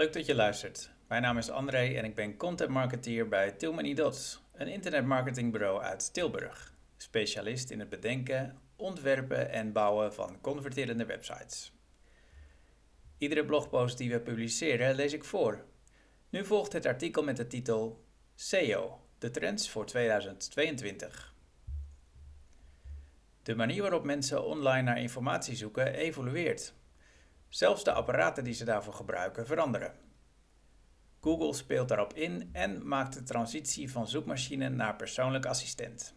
Leuk dat je luistert. Mijn naam is André en ik ben content marketeer bij Tilmany Dots, een internetmarketingbureau uit Tilburg. Specialist in het bedenken, ontwerpen en bouwen van converterende websites. Iedere blogpost die we publiceren lees ik voor. Nu volgt het artikel met de titel SEO, de trends voor 2022. De manier waarop mensen online naar informatie zoeken evolueert. Zelfs de apparaten die ze daarvoor gebruiken veranderen. Google speelt daarop in en maakt de transitie van zoekmachine naar persoonlijk assistent.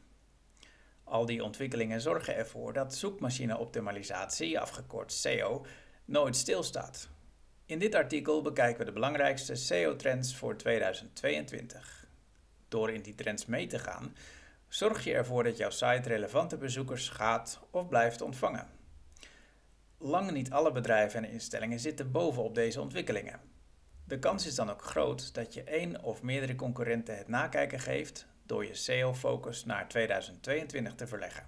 Al die ontwikkelingen zorgen ervoor dat zoekmachine-optimalisatie, afgekort SEO, nooit stilstaat. In dit artikel bekijken we de belangrijkste SEO-trends voor 2022. Door in die trends mee te gaan, zorg je ervoor dat jouw site relevante bezoekers gaat of blijft ontvangen. Lang niet alle bedrijven en instellingen zitten bovenop deze ontwikkelingen. De kans is dan ook groot dat je één of meerdere concurrenten het nakijken geeft door je SEO-focus naar 2022 te verleggen.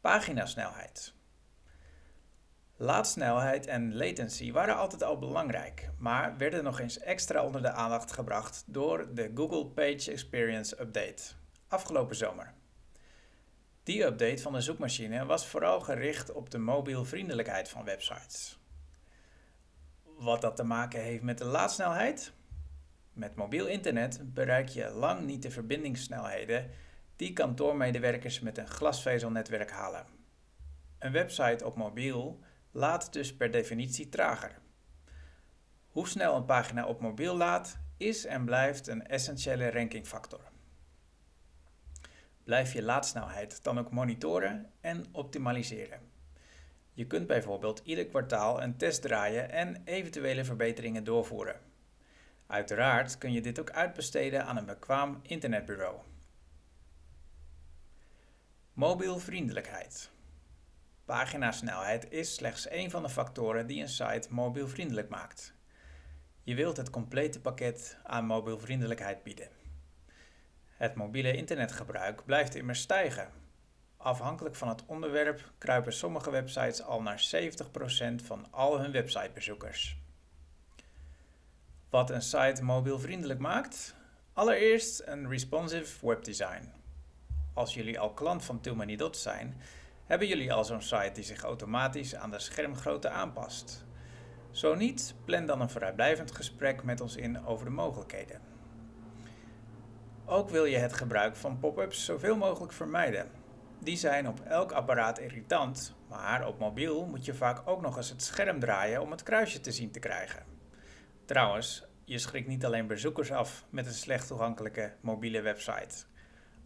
Paginasnelheid. Laadsnelheid en latency waren altijd al belangrijk, maar werden nog eens extra onder de aandacht gebracht door de Google Page Experience Update afgelopen zomer. Die update van de zoekmachine was vooral gericht op de mobielvriendelijkheid van websites. Wat dat te maken heeft met de laadsnelheid? Met mobiel internet bereik je lang niet de verbindingssnelheden die kantoormedewerkers met een glasvezelnetwerk halen. Een website op mobiel laat dus per definitie trager. Hoe snel een pagina op mobiel laat is en blijft een essentiële rankingfactor. Blijf je laadsnelheid dan ook monitoren en optimaliseren. Je kunt bijvoorbeeld ieder kwartaal een test draaien en eventuele verbeteringen doorvoeren. Uiteraard kun je dit ook uitbesteden aan een bekwaam internetbureau. Mobielvriendelijkheid. Paginasnelheid is slechts één van de factoren die een site mobielvriendelijk maakt. Je wilt het complete pakket aan mobielvriendelijkheid bieden. Het mobiele internetgebruik blijft immers stijgen. Afhankelijk van het onderwerp kruipen sommige websites al naar 70% van al hun websitebezoekers. Wat een site mobielvriendelijk maakt? Allereerst een responsive webdesign. Als jullie al klant van Too Many Dots zijn, hebben jullie al zo'n site die zich automatisch aan de schermgrootte aanpast? Zo niet, plan dan een vrijblijvend gesprek met ons in over de mogelijkheden. Ook wil je het gebruik van pop-ups zoveel mogelijk vermijden. Die zijn op elk apparaat irritant, maar op mobiel moet je vaak ook nog eens het scherm draaien om het kruisje te zien te krijgen. Trouwens, je schrikt niet alleen bezoekers af met een slecht toegankelijke mobiele website.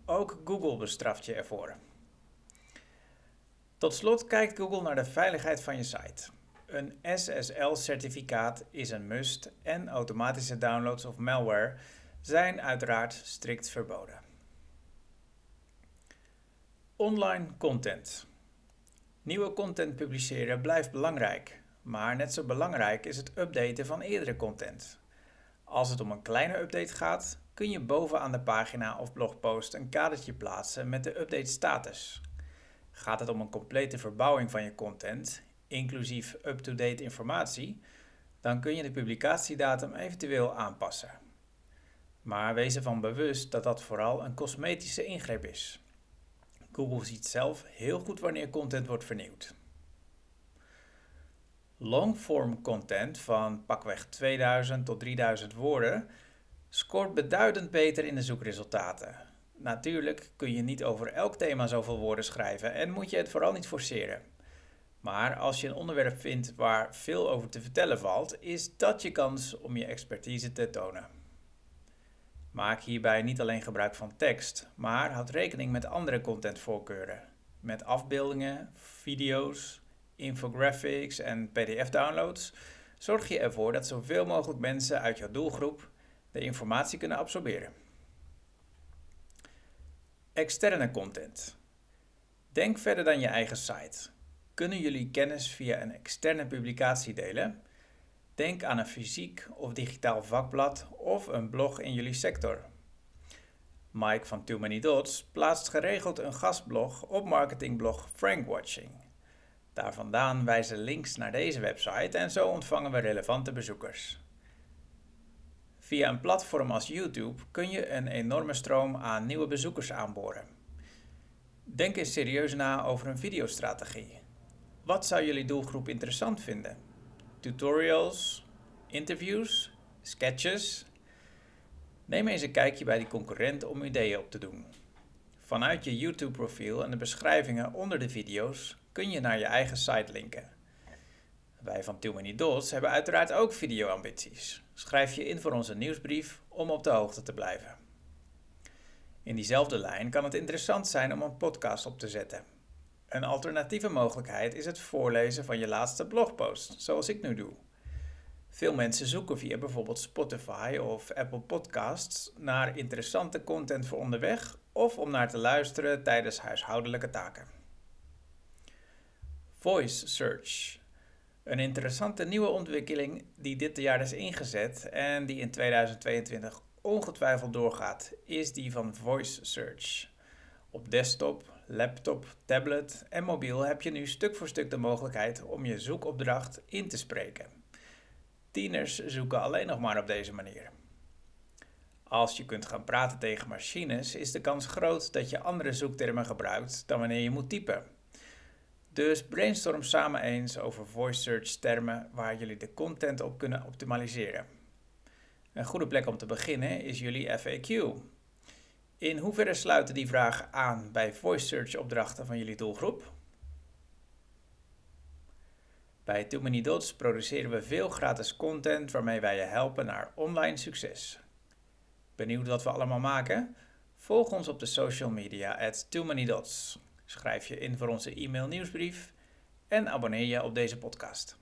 Ook Google bestraft je ervoor. Tot slot kijkt Google naar de veiligheid van je site. Een SSL-certificaat is een must en automatische downloads of malware zijn uiteraard strikt verboden. Online content. Nieuwe content publiceren blijft belangrijk, maar net zo belangrijk is het updaten van eerdere content. Als het om een kleine update gaat, kun je bovenaan de pagina of blogpost een kadertje plaatsen met de update status. Gaat het om een complete verbouwing van je content, inclusief up-to-date informatie, dan kun je de publicatiedatum eventueel aanpassen. Maar wees ervan bewust dat dat vooral een cosmetische ingreep is. Google ziet zelf heel goed wanneer content wordt vernieuwd. Longform content van pakweg 2000 tot 3000 woorden scoort beduidend beter in de zoekresultaten. Natuurlijk kun je niet over elk thema zoveel woorden schrijven en moet je het vooral niet forceren. Maar als je een onderwerp vindt waar veel over te vertellen valt, is dat je kans om je expertise te tonen. Maak hierbij niet alleen gebruik van tekst, maar houd rekening met andere contentvoorkeuren. Met afbeeldingen, video's, infographics en PDF-downloads zorg je ervoor dat zoveel mogelijk mensen uit jouw doelgroep de informatie kunnen absorberen. Externe content. Denk verder dan je eigen site. Kunnen jullie kennis via een externe publicatie delen? Denk aan een fysiek of digitaal vakblad of een blog in jullie sector. Mike van Too Many Dots plaatst geregeld een gastblog op marketingblog Frankwatching. Daar vandaan wijzen links naar deze website en zo ontvangen we relevante bezoekers. Via een platform als YouTube kun je een enorme stroom aan nieuwe bezoekers aanboren. Denk eens serieus na over een videostrategie. Wat zou jullie doelgroep interessant vinden? Tutorials, interviews, sketches? Neem eens een kijkje bij die concurrent om ideeën op te doen. Vanuit je YouTube-profiel en de beschrijvingen onder de video's kun je naar je eigen site linken. Wij van Too Many Dots hebben uiteraard ook videoambities. Schrijf je in voor onze nieuwsbrief om op de hoogte te blijven. In diezelfde lijn kan het interessant zijn om een podcast op te zetten. Een alternatieve mogelijkheid is het voorlezen van je laatste blogpost, zoals ik nu doe. Veel mensen zoeken via bijvoorbeeld Spotify of Apple Podcasts naar interessante content voor onderweg of om naar te luisteren tijdens huishoudelijke taken. Voice Search. Een interessante nieuwe ontwikkeling die dit jaar is ingezet en die in 2022 ongetwijfeld doorgaat, is die van Voice Search. Op desktop, laptop, tablet en mobiel heb je nu stuk voor stuk de mogelijkheid om je zoekopdracht in te spreken. Tieners zoeken alleen nog maar op deze manier. Als je kunt gaan praten tegen machines, is de kans groot dat je andere zoektermen gebruikt dan wanneer je moet typen. Dus brainstorm samen eens over voice search termen waar jullie de content op kunnen optimaliseren. Een goede plek om te beginnen is jullie FAQ. In hoeverre sluiten die vragen aan bij voice search opdrachten van jullie doelgroep? Bij Too Many Dots produceren we veel gratis content waarmee wij je helpen naar online succes. Benieuwd wat we allemaal maken? Volg ons op de social media at Too Many Dots. Schrijf je in voor onze e-mail nieuwsbrief en abonneer je op deze podcast.